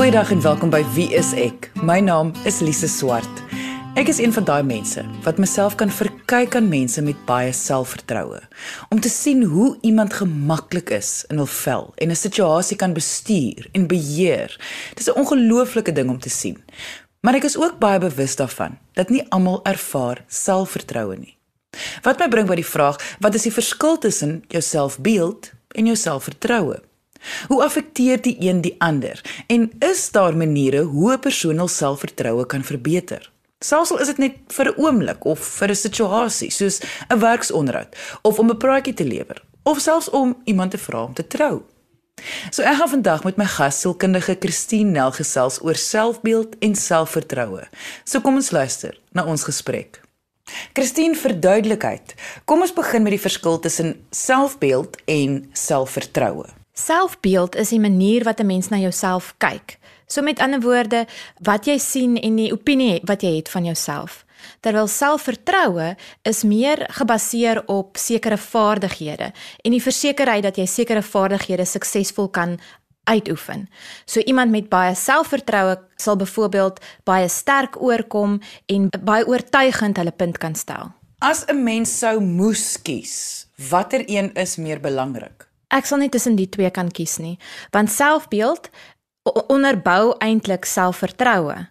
Goeiedag en welkom by Wie is ek? My naam is Lise Swart. Ek is een van daai mense wat myself kan verkyk aan mense met baie selfvertroue om te sien hoe iemand gemaklik is in hul vel en 'n situasie kan bestuur en beheer. Dis 'n ongelooflike ding om te sien. Maar ek is ook baie bewus daarvan dat nie almal ervaar selfvertroue nie. Wat my bring by die vraag, wat is die verskil tussen jou selfbeeld en jou selfvertroue? Hoe affekteer die een die ander? En is daar maniere hoe 'n persoon hul selfvertroue kan verbeter? Selfs al is dit net vir 'n oomblik of vir 'n situasie, soos 'n werksonderhoud of om 'n praatjie te lewer, of selfs om iemand te vra om te trou. So ek gaan vandag met my gas sielkundige Christine Nel gesels oor selfbeeld en selfvertroue. So kom ons luister na ons gesprek. Christine verduidelikheid. Kom ons begin met die verskil tussen selfbeeld en selfvertroue. Selfbeeld is die manier wat 'n mens na jouself kyk. So met ander woorde, wat jy sien en die opinie wat jy het van jouself. Terwyl selfvertroue is meer gebaseer op sekere vaardighede en die versekerheid dat jy sekere vaardighede suksesvol kan uitoefen. So iemand met baie selfvertroue sal byvoorbeeld baie sterk oorkom en baie oortuigend hulle punt kan stel. As 'n mens sou moes kies, watter een is meer belangrik? Ek sal nie tussen die twee kan kies nie, want selfbeeld onderbou eintlik selfvertroue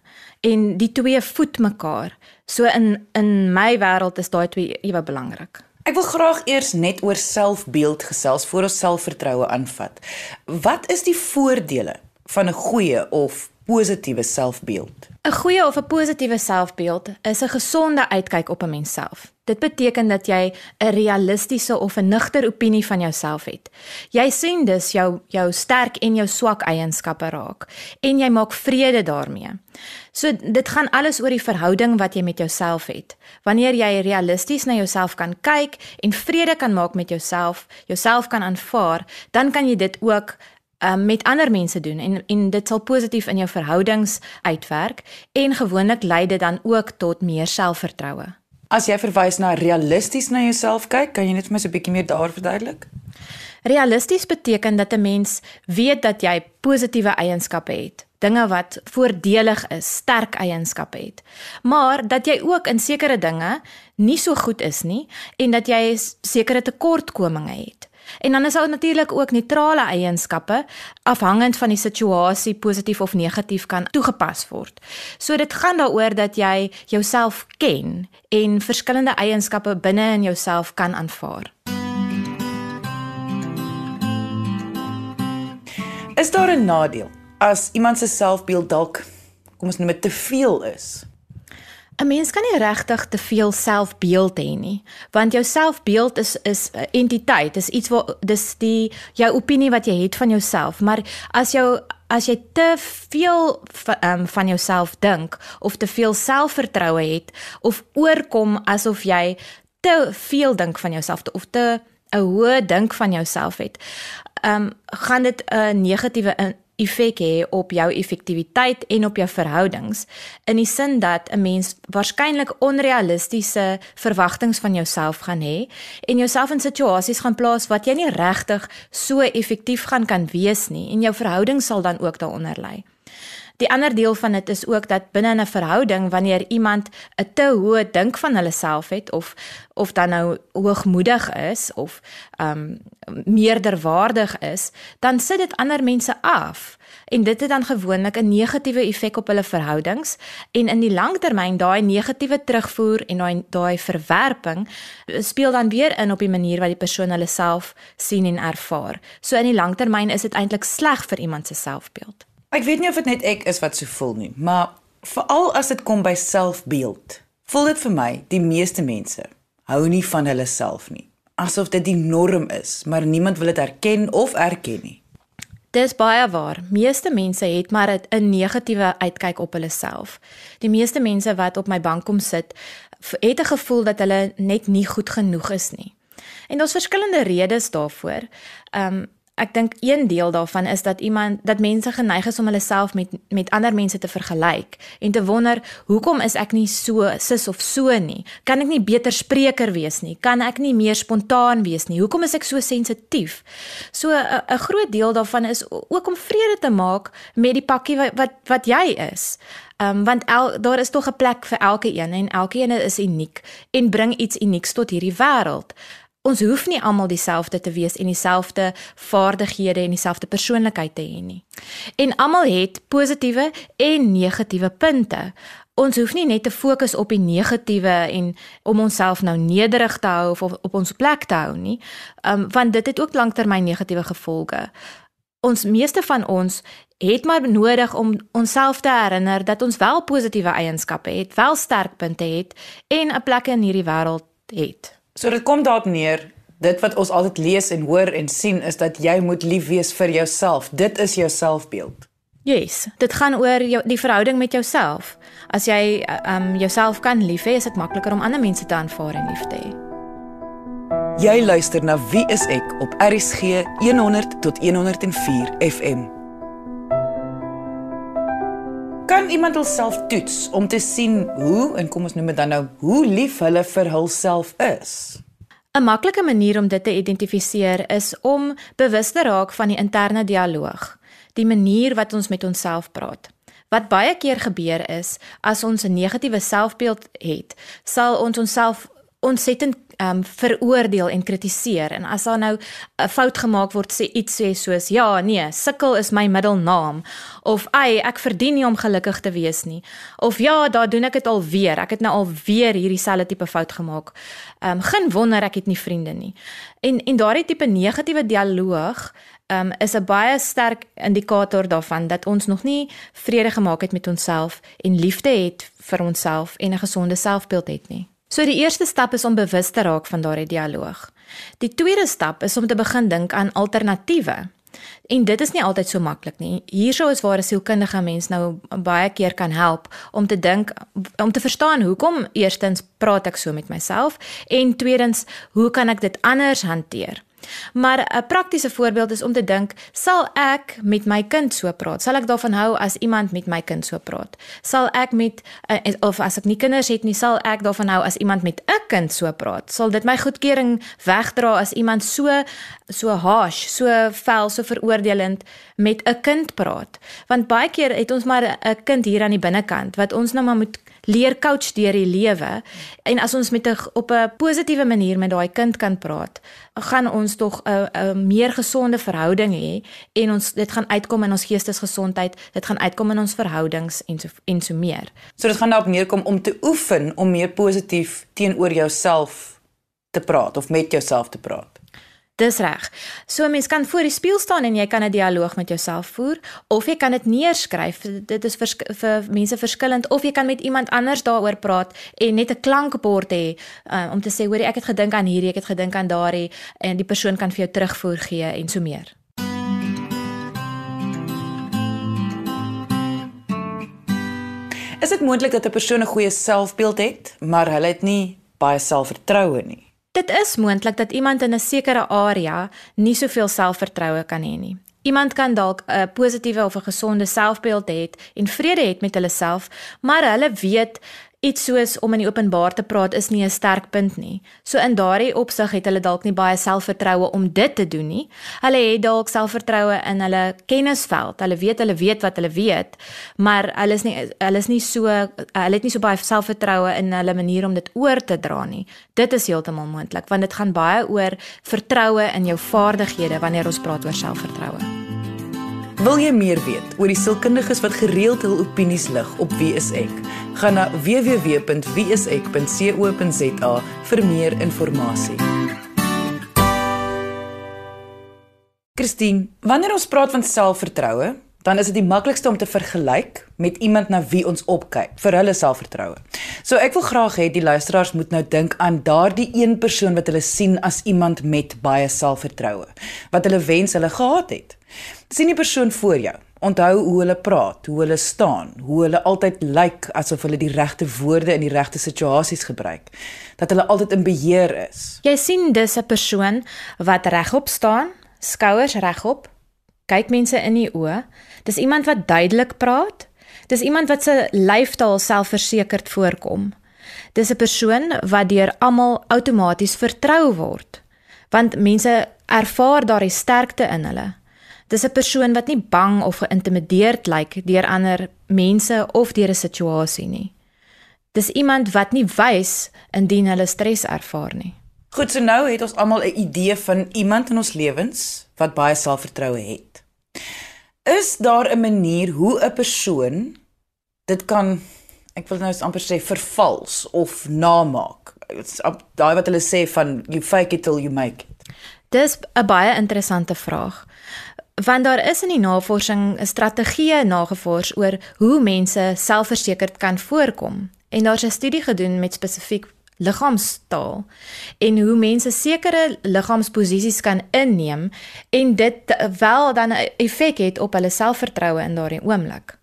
en die twee voed mekaar. So in in my wêreld is daai twee ewe belangrik. Ek wil graag eers net oor selfbeeld gesels voor ons selfvertroue aanvat. Wat is die voordele van 'n goeie of positiewe selfbeeld? 'n Goeie of 'n positiewe selfbeeld is 'n gesonde uitkyk op 'n mens self. Dit beteken dat jy 'n realistiese of 'n nugter opinie van jouself het. Jy sien dus jou jou sterk en jou swak eienskappe raak en jy maak vrede daarmee. So dit gaan alles oor die verhouding wat jy met jouself het. Wanneer jy realisties na jouself kan kyk en vrede kan maak met jouself, jouself kan aanvaar, dan kan jy dit ook um, met ander mense doen en en dit sal positief in jou verhoudings uitwerk en gewoonlik lei dit dan ook tot meer selfvertroue. As jy verwys na realisties na jouself kyk, kan jy net vir my so 'n bietjie meer daar verduidelik? Realisties beteken dat 'n mens weet dat jy positiewe eienskappe het, dinge wat voordelig is, sterk eienskappe het. Maar dat jy ook in sekere dinge nie so goed is nie en dat jy sekere tekortkominge het. En dan is daar natuurlik ook neutrale eienskappe afhangend van die situasie positief of negatief kan toegepas word. So dit gaan daaroor dat jy jouself ken en verskillende eienskappe binne in jouself kan aanvaar. Is daar 'n nadeel as iemand se selfbeeld dalk kom ons noem dit te veel is? 'n Mens kan nie regtig te veel selfbeeld hê nie, want jou selfbeeld is is 'n entiteit, is iets wat dis die jou opinie wat jy het van jouself, maar as jou as jy te veel um, van jouself dink of te veel selfvertroue het of oorkom asof jy te veel dink van jouself of te 'n hoë dink van jouself het, ehm um, gaan dit 'n negatiewe effek hê op jou effektiwiteit en op jou verhoudings in die sin dat 'n mens waarskynlik onrealistiese verwagtinge van jouself gaan hê en jouself in situasies gaan plaas wat jy nie regtig so effektief gaan kan wees nie en jou verhouding sal dan ook daaronder lê. Die ander deel van dit is ook dat binne 'n verhouding wanneer iemand 'n te hoë dink van hulle self het of of dan nou hoogmoedig is of um meerderwaardig is, dan sit dit ander mense af en dit het dan gewoonlik 'n negatiewe effek op hulle verhoudings en in die langtermyn daai negatiewe terugvoer en daai daai verwerping speel dan weer in op die manier wat die persoon hulle self sien en ervaar. So in die langtermyn is dit eintlik sleg vir iemand se selfbeeld. Ek weet nie of dit net ek is wat so voel nie, maar veral as dit kom by selfbeeld, voel dit vir my die meeste mense hou nie van hulle self nie, asof dit die norm is, maar niemand wil dit erken of erken nie. Dis baie waar. Meeste mense het maar 'n negatiewe uitkyk op hulle self. Die meeste mense wat op my bank kom sit, het 'n gevoel dat hulle net nie goed genoeg is nie. En daar's verskillende redes daarvoor. Ehm um, ek dink een deel daarvan is dat iemand dat mense geneig is om hulle self met met ander mense te vergelyk en te wonder hoekom is ek nie so sis of so nie? Kan ek nie beter spreker wees nie? Kan ek nie meer spontaan wees nie? Hoekom is ek so sensitief? So 'n groot deel daarvan is ook om vrede te maak met die pakkie wat wat, wat jy is. Um, want el, daar is tog 'n plek vir elke een en elkeen is uniek en bring iets unieks tot hierdie wêreld. Ons hoef nie almal dieselfde te wees en dieselfde vaardighede en dieselfde persoonlikheid te hê nie. En almal het positiewe en negatiewe punte. Ons hoef nie net te fokus op die negatiewe en om onsself nou nederig te hou of op ons plek te hou nie, um, want dit het ook lanktermyn negatiewe gevolge. Ons meeste van ons het maar nodig om onsself te herinner dat ons wel positiewe eienskappe het, wel sterkpunte het en 'n plek in hierdie wêreld het. So dit kom daarop neer, dit wat ons altyd lees en hoor en sien is dat jy moet lief wees vir jouself. Dit is jou selfbeeld. Yes, dit gaan oor jou die verhouding met jouself. As jy um jouself kan lief hê, is dit makliker om ander mense te aanvaar en lief te hê. Jy luister na Wie is ek op RSG 100 tot 104 FM. Kan iemand hulself toets om te sien hoe en kom ons noem dit dan nou hoe lief hulle vir hulself is? 'n Maklike manier om dit te identifiseer is om bewus te raak van die interne dialoog, die manier wat ons met onsself praat. Wat baie keer gebeur is, as ons 'n negatiewe selfbeeld het, sal ons onsself ontsettend um veroordeel en kritiseer. En as daar nou 'n fout gemaak word sê iets sê soos ja nee sukkel is my middelnaam. Of ai ek verdien nie om gelukkig te wees nie. Of ja daar doen ek dit alweer ek het nou alweer hierdie selfde tipe fout gemaak. Um geen wonder ek het nie vriende nie. En en daardie tipe negatiewe dialoog um is 'n baie sterk indikator daarvan dat ons nog nie vrede gemaak het met onsself en liefde het vir onsself en 'n gesonde selfbeeld het nie So die eerste stap is om bewus te raak van daardie dialoog. Die tweede stap is om te begin dink aan alternatiewe. En dit is nie altyd so maklik nie. Hiersou is waar 'n sielkundige mens nou baie keer kan help om te dink om te verstaan hoekom eerstens praat ek so met myself en tweedens hoe kan ek dit anders hanteer? Maar 'n praktiese voorbeeld is om te dink, sal ek met my kind so praat? Sal ek daarvan hou as iemand met my kind so praat? Sal ek met uh, of as ek nie kinders het nie, sal ek daarvan hou as iemand met 'n kind so praat? Sal dit my goedkeuring wegdra as iemand so so harsh, so vel, so veroordelend met 'n kind praat? Want baie keer het ons maar 'n kind hier aan die binnekant wat ons nou maar moet leer coach deur die lewe en as ons met 'n op 'n positiewe manier met daai kind kan praat, gaan ons tog 'n 'n meer gesonde verhouding hê en ons dit gaan uitkom in ons geestesgesondheid, dit gaan uitkom in ons verhoudings en so en so meer. So dit gaan daarop neerkom om te oefen om meer positief teenoor jouself te praat of met jouself te praat. Dis reg. So mens kan voor die spieël staan en jy kan 'n dialoog met jouself voer of jy kan dit neerskryf. Dit is vir vir mense verskillend of jy kan met iemand anders daaroor praat en net 'n klankbord hê uh, om te sê hoor ek het gedink aan hierdie, ek het gedink aan daardie en die persoon kan vir jou terugvoer gee en so meer. Is dit moontlik dat 'n persoon 'n goeie selfbeeld het, maar hulle het nie baie selfvertroue nie? Dit is moontlik dat iemand in 'n sekere area nie soveel selfvertroue kan hê nie. Iemand kan dalk 'n positiewe of 'n gesonde selfbeeld hê en vrede het met hulle self, maar hulle weet iets soos om in die openbaar te praat is nie 'n sterk punt nie. So in daardie opsig het hulle dalk nie baie selfvertroue om dit te doen nie. Hulle het dalk selfvertroue in hulle kennisveld. Hulle weet hulle weet wat hulle weet, maar hulle is nie hulle is nie so hulle het nie so baie selfvertroue in hulle manier om dit oor te dra nie. Dit is heeltemal moontlik want dit gaan baie oor vertroue in jou vaardighede wanneer ons praat oor selfvertroue. Wil jy meer weet oor die sielkundiges wat gereeld hul opinies lig op Wie is ek? Gaan na www.wieisek.co.za vir meer inligting. Christine, wanneer ons praat van selfvertroue, dan is dit die maklikste om te vergelyk met iemand na wie ons opkyk vir hulle selfvertroue. So ek wil graag hê die luisteraars moet nou dink aan daardie een persoon wat hulle sien as iemand met baie selfvertroue, wat hulle wens hulle gehad het sien die persoon voor jou. Onthou hoe hulle praat, hoe hulle staan, hoe hulle altyd lyk asof hulle die regte woorde in die regte situasies gebruik. Dat hulle altyd in beheer is. Jy sien dis 'n persoon wat regop staan, skouers regop, kyk mense in die oë. Dis iemand wat duidelik praat. Dis iemand wat se lyfstaal selfversekerd voorkom. Dis 'n persoon wat deur almal outomaties vertrou word, want mense ervaar daardie sterkte in hulle. Dis 'n persoon wat nie bang of geïntimideerd lyk deur ander mense of deur 'n situasie nie. Dis iemand wat nie wys indien hulle stres ervaar nie. Goed, so nou het ons almal 'n idee van iemand in ons lewens wat baie selfvertroue het. Is daar 'n manier hoe 'n persoon dit kan ek wil nou amper sê vervals of namaak? Daai wat hulle sê van you fake it till you make it. Dis 'n baie interessante vraag. Want daar is in die navorsing 'n strategie nagevors oor hoe mense selfversekerd kan voorkom. En daar's 'n studie gedoen met spesifiek liggaamstaal en hoe mense sekere liggaamsposisies kan inneem en dit wel dan 'n effek het op hulle selfvertroue in daardie oomblik.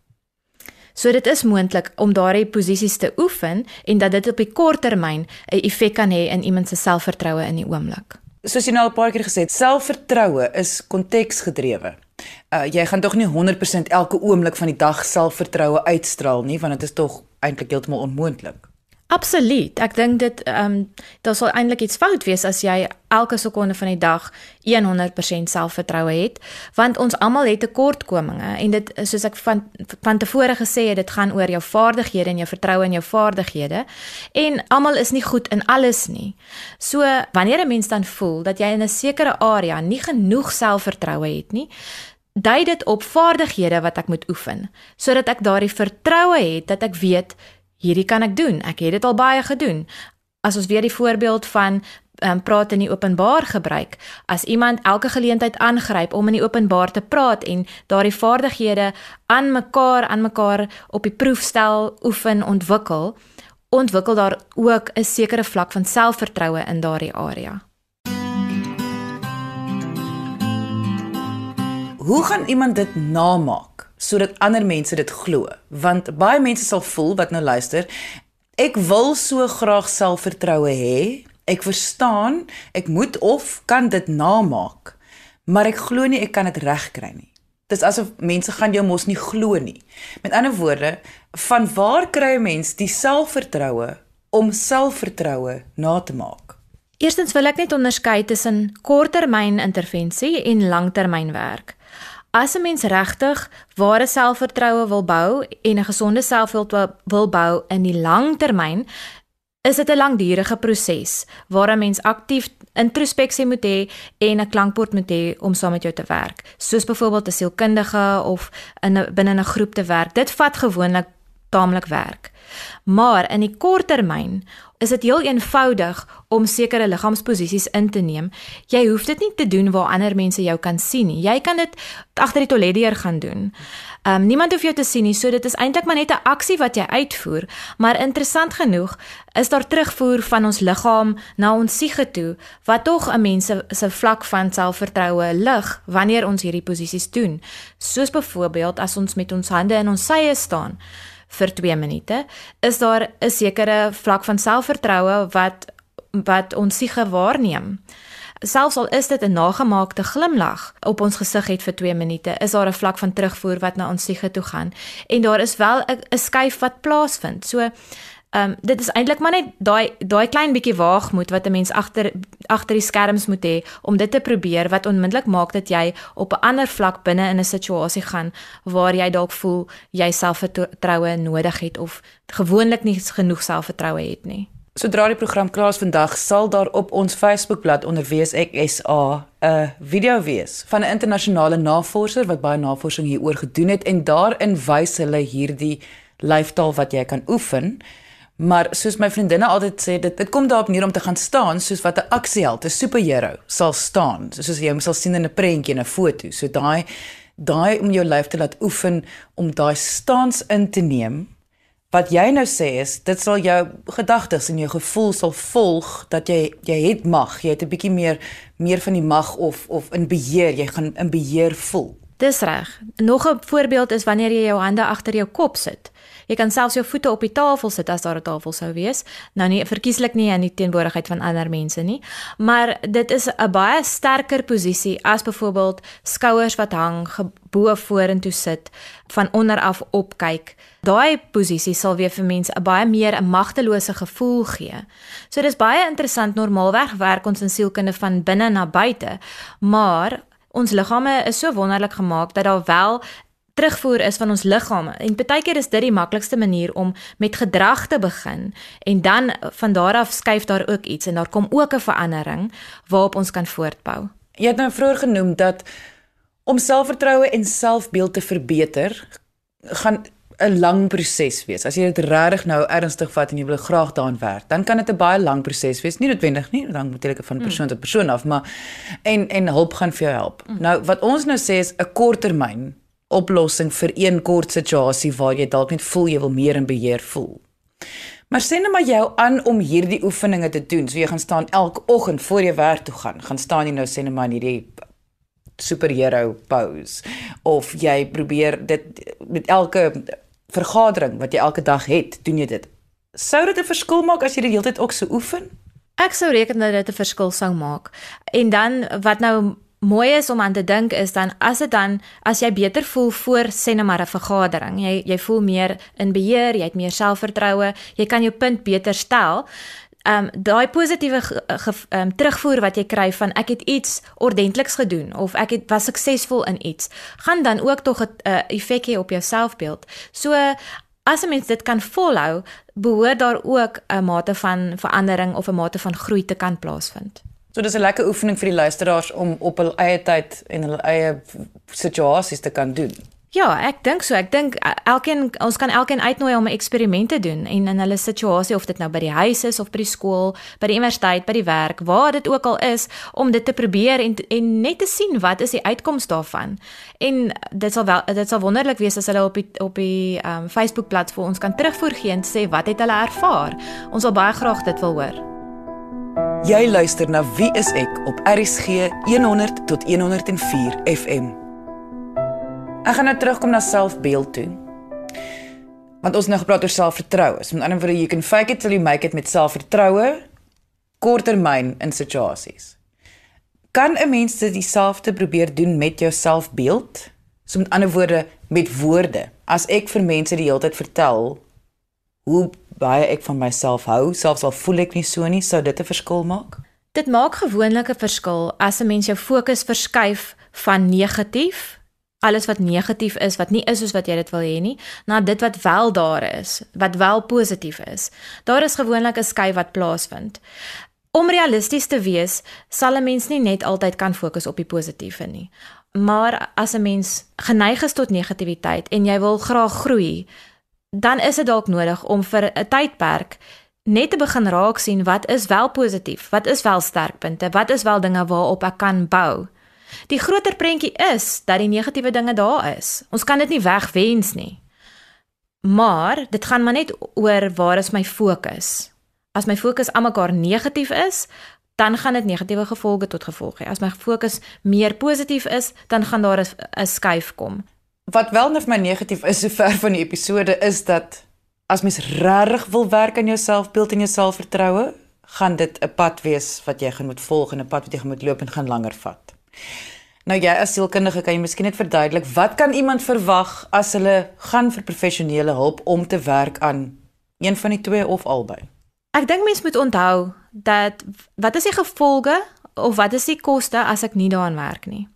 So dit is moontlik om daardie posisies te oefen en dat dit op die kort termyn 'n effek kan hê in iemand se selfvertroue in die oomblik. Soos jy nou al 'n paar keer gesê het, selfvertroue is konteksgedrewe. Uh jy gaan tog nie 100% elke oomblik van die dag selfvertroue uitstraal nie, want dit is tog eintlik heeltemal onmoontlik. Absoluut. Ek dink dit ehm um, daar sal eintlik iets fout wees as jy elke sekonde van die dag 100% selfvertroue het, want ons almal het tekortkominge en dit soos ek van van tevore gesê het, dit gaan oor jou vaardighede en jou vertroue in jou vaardighede en almal is nie goed in alles nie. So wanneer 'n mens dan voel dat jy in 'n sekere area nie genoeg selfvertroue het nie, dui dit op vaardighede wat ek moet oefen sodat ek daardie vertroue het dat ek weet hierdie kan ek doen. Ek het dit al baie gedoen. As ons weer die voorbeeld van um, praat in die openbaar gebruik, as iemand elke geleentheid aangryp om in die openbaar te praat en daardie vaardighede aan mekaar aan mekaar op die proef stel, oefen, ontwikkel, ontwikkel daar ook 'n sekere vlak van selfvertroue in daardie area. Hoe gaan iemand dit namaak? Sodat ander mense dit glo. Want baie mense sal voel wat nou luister ek wil so graag selfvertroue hê. Ek verstaan ek moet of kan dit namaak maar ek glo nie ek kan dit regkry nie. Dis asof mense gaan jou mos nie glo nie. Met ander woorde van waar kry 'n mens die selfvertroue om selfvertroue na te maak? Eerstens wil ek net onderskei tussen korttermyn intervensie en langtermynwerk. As 'n mens regtig ware selfvertroue wil bou en 'n gesonde selfbeeld wil bou in die lang termyn, is dit 'n langdurige proses waar 'n mens aktief introspeksie moet hê en 'n klankbord moet hê om saam met jou te werk, soos byvoorbeeld 'n sielkundige of in 'n binne 'n groep te werk. Dit vat gewoonlik taamlik werk. Maar in die kort termyn is dit heel eenvoudig om sekere liggaamsposisies in te neem. Jy hoef dit nie te doen waar ander mense jou kan sien nie. Jy kan dit agter die toiletdeur gaan doen. Ehm um, niemand hoef jou te sien nie, so dit is eintlik maar net 'n aksie wat jy uitvoer. Maar interessant genoeg is daar terugvoer van ons liggaam na ons siege toe wat tog 'n mens se vlak van selfvertroue lig wanneer ons hierdie posisies doen. Soos byvoorbeeld as ons met ons hande in ons sye staan vir 2 minute, is daar 'n sekere vlak van selfvertroue wat wat ons siege waarneem. Selfs al is dit 'n nagemaakte glimlag op ons gesig het vir 2 minute, is daar 'n vlak van terugvoer wat na ons siege toe gaan en daar is wel 'n skuif wat plaasvind. So Ehm um, dit is eintlik maar net daai daai klein bietjie waagmoed wat 'n mens agter agter die skerms moet hê om dit te probeer wat onmiddellik maak dat jy op 'n ander vlak binne in 'n situasie gaan waar jy dalk voel jy selfvertroue nodig het of gewoonlik nie genoeg selfvertroue het nie. Sodra die program klaar is vandag, sal daar op ons Facebookblad onder WSXA 'n video wees van 'n internasionale navorser wat baie navorsing hieroor gedoen het en daarin wys hulle hierdie lyfstaal wat jy kan oefen. Maar soos my vriendinne altyd sê, dit dit kom daarop neer om te gaan staan soos wat 'n aksieheld, 'n superheld sal staan, soos jy hom sal sien in 'n prentjie en 'n foto. So daai daai om jou lyf te laat oefen om daai stans in te neem. Wat jy nou sê is, dit sal jou gedagtes en jou gevoel sal volg dat jy jy het mag, jy het 'n bietjie meer meer van die mag of of in beheer, jy gaan in beheer voel. Dis reg. Nog 'n voorbeeld is wanneer jy jou hande agter jou kop sit. Jy kan selfs jou voete op die tafel sit as daar 'n tafel sou wees. Nou nie verkieslik nie in die teenwoordigheid van ander mense nie, maar dit is 'n baie sterker posisie as byvoorbeeld skouers wat hang bo vorentoe sit van onder af opkyk. Daai posisie sal weer vir mense 'n baie meer 'n magtelose gevoel gee. So dis baie interessant normaalweg werk ons in sielkunde van binne na buite, maar ons liggame is so wonderlik gemaak dat daar wel terugvoer is van ons liggame. En baie keer is dit die maklikste manier om met gedrag te begin en dan van daar af skuif daar ook iets en daar kom ook 'n verandering waarop ons kan voortbou. Jy het nou vroeër genoem dat om selfvertroue en selfbeeld te verbeter gaan 'n lang proses wees. As jy dit regtig nou ernstig vat en jy wil graag daaraan werk, dan kan dit 'n baie lang proses wees. Nie noodwendig nie, dan natuurlik van persoon mm. tot persoon af, maar en en hulp gaan vir jou help. Mm. Nou wat ons nou sê is 'n korttermyn oplossing vir een kort situasie waar jy dalk net voel jy wil meer in beheer voel. Maar sê net maar jou aan om hierdie oefeninge te doen. So jy gaan staan elke oggend voor jy werk toe gaan. Gaan staan jy nou sê net maar in hierdie superhero pose of jy probeer dit met elke vergadering wat jy elke dag het, doen jy dit. Sou dit 'n verskil maak as jy dit heeltyd ook so oefen? Ek sou reken dat dit 'n verskil sou maak. En dan wat nou mooi is om aan te dink is dan as dit dan as jy beter voel voor sê net maar 'n vergadering, jy jy voel meer in beheer, jy het meer selfvertroue, jy kan jou punt beter stel. Ehm um, daai positiewe ehm um, terugvoer wat jy kry van ek het iets ordentliks gedoen of ek het was suksesvol in iets, gaan dan ook tog 'n uh, effek hê op jou selfbeeld. So as 'n mens dit kan volhou, behoort daar ook 'n mate van verandering of 'n mate van groei te kan plaasvind. So dis 'n lekker oefening vir die luisteraars om op hul eie tyd en hul eie situasies te kan doen. Ja, ek dink so. Ek dink elkeen ons kan elkeen uitnooi om 'n eksperiment te doen en in hulle situasie of dit nou by die huis is of by die skool, by die universiteit, by die werk, waar dit ook al is, om dit te probeer en en net te sien wat is die uitkoms daarvan. En dit sal wel dit sal wonderlik wees as hulle op die op die um, Facebook bladsy ons kan terugvoer gee en sê wat het hulle ervaar. Ons sal baie graag dit wil hoor. Jy luister na Wie is ek op RCG 100 tot 104 FM. Ek gaan nou terugkom na selfbeeld toe. Want ons nou gepraat oor selfvertroue. So met ander woorde, you can fake it till you make it met selfvertroue korttermyn in situasies. Kan 'n mens dit dieselfde probeer doen met jou selfbeeld? So met ander woorde, met woorde. As ek vir mense die hele tyd vertel hoe baie ek van myself hou, selfs al voel ek nie so nie, sou dit 'n verskil maak? Dit maak gewoonlik 'n verskil as 'n mens jou fokus verskuif van negatief, alles wat negatief is, wat nie is soos wat jy dit wil hê nie, na dit wat wel daar is, wat wel positief is. Daar is gewoonlik 'n skuif wat plaasvind. Om realisties te wees, sal 'n mens nie net altyd kan fokus op die positiewe nie. Maar as 'n mens geneig is tot negativiteit en jy wil graag groei, dan is dit dalk nodig om vir 'n tydperk net te begin raak sien wat is wel positief, wat is wel sterkpunte, wat is wel dinge waarop ek kan bou. Die groter prentjie is dat die negatiewe dinge daar is. Ons kan dit nie wegwens nie. Maar dit gaan maar net oor waar is my fokus. As my fokus almekaar negatief is, dan gaan dit negatiewe gevolge tot gevolg hê. As my fokus meer positief is, dan gaan daar 'n skuif kom wat wel net my negatief is sover van die episode is dat as mens regtig wil werk aan jou selfbeeld en jou selfvertroue, gaan dit 'n pad wees wat jy gaan moet volg en 'n pad wat jy gaan moet loop en gaan langer vat. Nou jy as sielkundige kan jy miskien net verduidelik wat kan iemand verwag as hulle gaan vir professionele hulp om te werk aan een van die twee of albei? Ek dink mense moet onthou dat wat is die gevolge of wat is die koste as ek nie daaraan werk nie?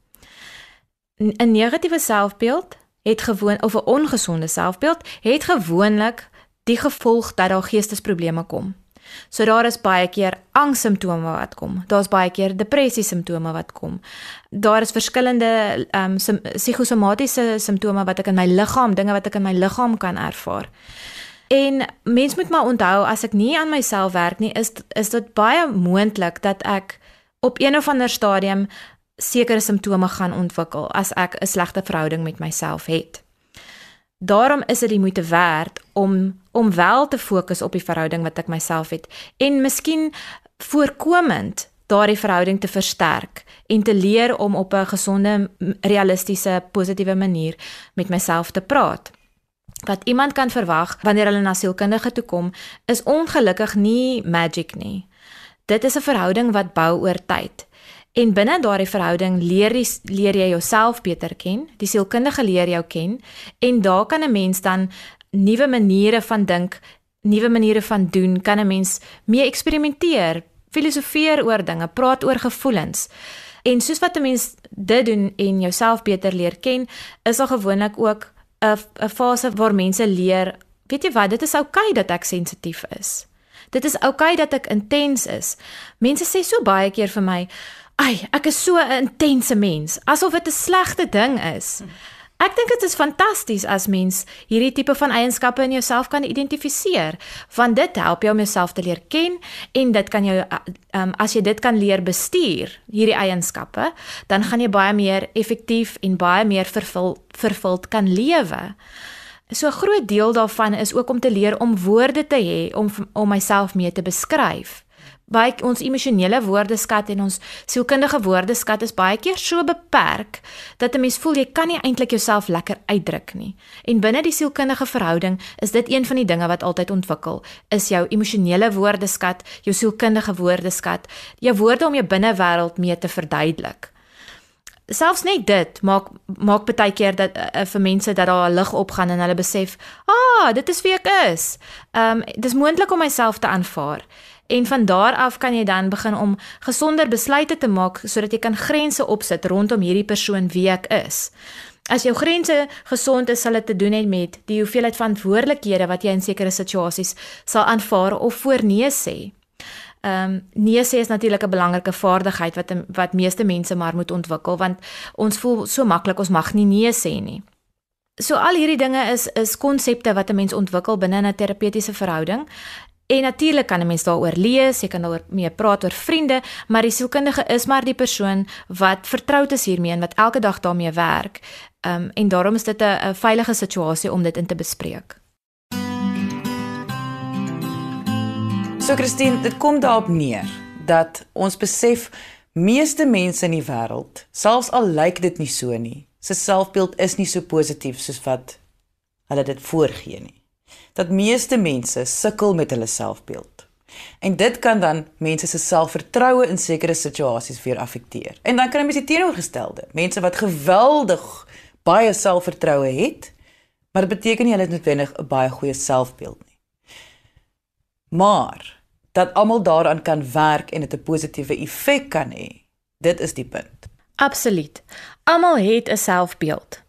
'n Negatiewe selfbeeld het gewoon of 'n ongesonde selfbeeld het gewoonlik die gevolg dat daar geestesprobleme kom. So daar is baie keer angssimptome wat kom. Daar's baie keer depressie simptome wat kom. Daar is verskillende ehm um, psigosomatiese simptome wat ek in my liggaam, dinge wat ek in my liggaam kan ervaar. En mens moet maar onthou as ek nie aan myself werk nie, is is dit baie moontlik dat ek op een of ander stadium sekere simptome gaan ontwikkel as ek 'n slegte verhouding met myself het. Daarom is dit die moeite werd om om wel te fokus op die verhouding wat ek myself het en miskien voorkomend daardie verhouding te versterk en te leer om op 'n gesonde, realistiese, positiewe manier met myself te praat. Wat iemand kan verwag wanneer hulle na sielkundige toe kom, is ongelukkig nie magic nie. Dit is 'n verhouding wat bou oor tyd. En binne daardie verhouding leer jy leer jy jouself beter ken, die sielkundige leer jou ken en daar kan 'n mens dan nuwe maniere van dink, nuwe maniere van doen, kan 'n mens mee eksperimenteer, filosofeer oor dinge, praat oor gevoelens. En soos wat 'n mens dit doen en jouself beter leer ken, is daar gewoonlik ook 'n 'n fase waar mense leer, weet jy wat, dit is oukei okay dat ek sensitief is. Dit is oukei okay dat ek intens is. Mense sê so baie keer vir my, Ai, ek is so 'n intense mens, asof dit 'n slegte ding is. Ek dink dit is fantasties as mens hierdie tipe van eienskappe in jouself kan identifiseer, want dit help jou om jouself te leer ken en dit kan jou um, as jy dit kan leer bestuur, hierdie eienskappe, dan gaan jy baie meer effektief en baie meer vervul vervuld kan lewe. So 'n groot deel daarvan is ook om te leer om woorde te hê om om myself mee te beskryf baie ons emosionele woordeskat en ons sielkundige woordeskat is baie keer so beperk dat 'n mens voel jy kan nie eintlik jouself lekker uitdruk nie. En binne die sielkundige verhouding is dit een van die dinge wat altyd ontwikkel, is jou emosionele woordeskat, jou sielkundige woordeskat, jou woorde om jou binnewêreld mee te verduidelik. Selfs net dit maak maak baie keer dat uh, vir mense dat daar 'n lig opgaan en hulle besef, "Ah, dit is wie ek is." Ehm um, dis moontlik om myself te aanvaar. En van daar af kan jy dan begin om gesonder besluite te maak sodat jy kan grense opsit rondom hierdie persoon wie ek is. As jou grense gesond is, sal dit te doen hê met die hoeveelheid verantwoordelikhede wat jy in sekere situasies sal aanvaar of voor nee sê. Ehm um, nee sê is natuurlik 'n belangrike vaardigheid wat wat meeste mense maar moet ontwikkel want ons voel so maklik ons mag nie nee sê nie. So al hierdie dinge is is konsepte wat 'n mens ontwikkel binne 'n terapeutiese verhouding En natuurlik kan 'n mens daaroor lees, jy kan daaroor mee praat oor vriende, maar die sielkundige is maar die persoon wat vertroud is hiermee en wat elke dag daarmee werk. Um en daarom is dit 'n veilige situasie om dit in te bespreek. So Christine, dit kom daarop neer dat ons besef meeste mense in die wêreld, selfs al lyk dit nie so nie, se selfbeeld is nie so positief soos wat hulle dit voorgee nie dat meeste mense sukkel met hulle selfbeeld. En dit kan dan mense se selfvertroue in sekere situasies weer affekteer. En dan kan jy mens die teenoorgestelde, mense wat geweldig baie selfvertroue het, maar dit beteken nie hulle het noodwendig 'n baie goeie selfbeeld nie. Maar dat almal daaraan kan werk en dit 'n positiewe effek kan hê. Dit is die punt. Absoluut. Almal het 'n selfbeeld.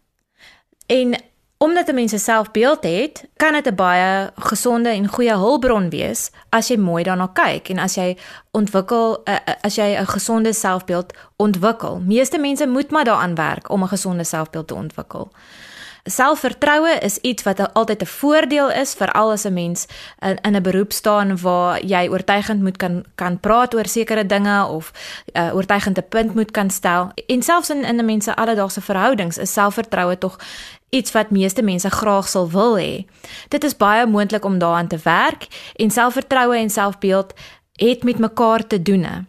En Omdat 'n mens 'n selfbeeld het, kan dit 'n baie gesonde en goeie hulpbron wees as jy mooi daarna kyk en as jy ontwikkel uh, as jy 'n gesonde selfbeeld ontwikkel. Meeste mense moet maar daaraan werk om 'n gesonde selfbeeld te ontwikkel. Selfvertroue is iets wat altyd 'n voordeel is vir al as 'n mens in, in 'n beroep staan waar jy oortuigend moet kan kan praat oor sekere dinge of 'n uh, oortuigende punt moet kan stel. En selfs in in 'n mens se alledaagse verhoudings is selfvertroue tog iets wat meeste mense graag sal wil hê. Dit is baie moontlik om daaraan te werk en selfvertroue en selfbeeld het met mekaar te doen.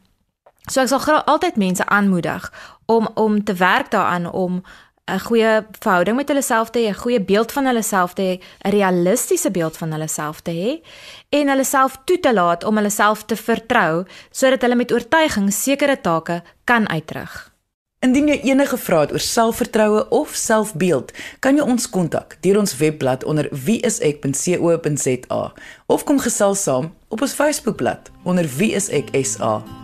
So ek sal altyd mense aanmoedig om om te werk daaraan om 'n goeie verhouding met hulle self te hê, 'n goeie beeld van hulle self te hê, 'n realistiese beeld van hulle self te hê en hulle self toe te laat om hulle self te vertrou sodat hulle met oortuiging sekere take kan uitrig. Indien jy enige vrae het oor selfvertroue of selfbeeld, kan jy ons kontak deur ons webblad onder wieisek.co.za of kom gesels saam op ons Facebookblad onder wieiseksa.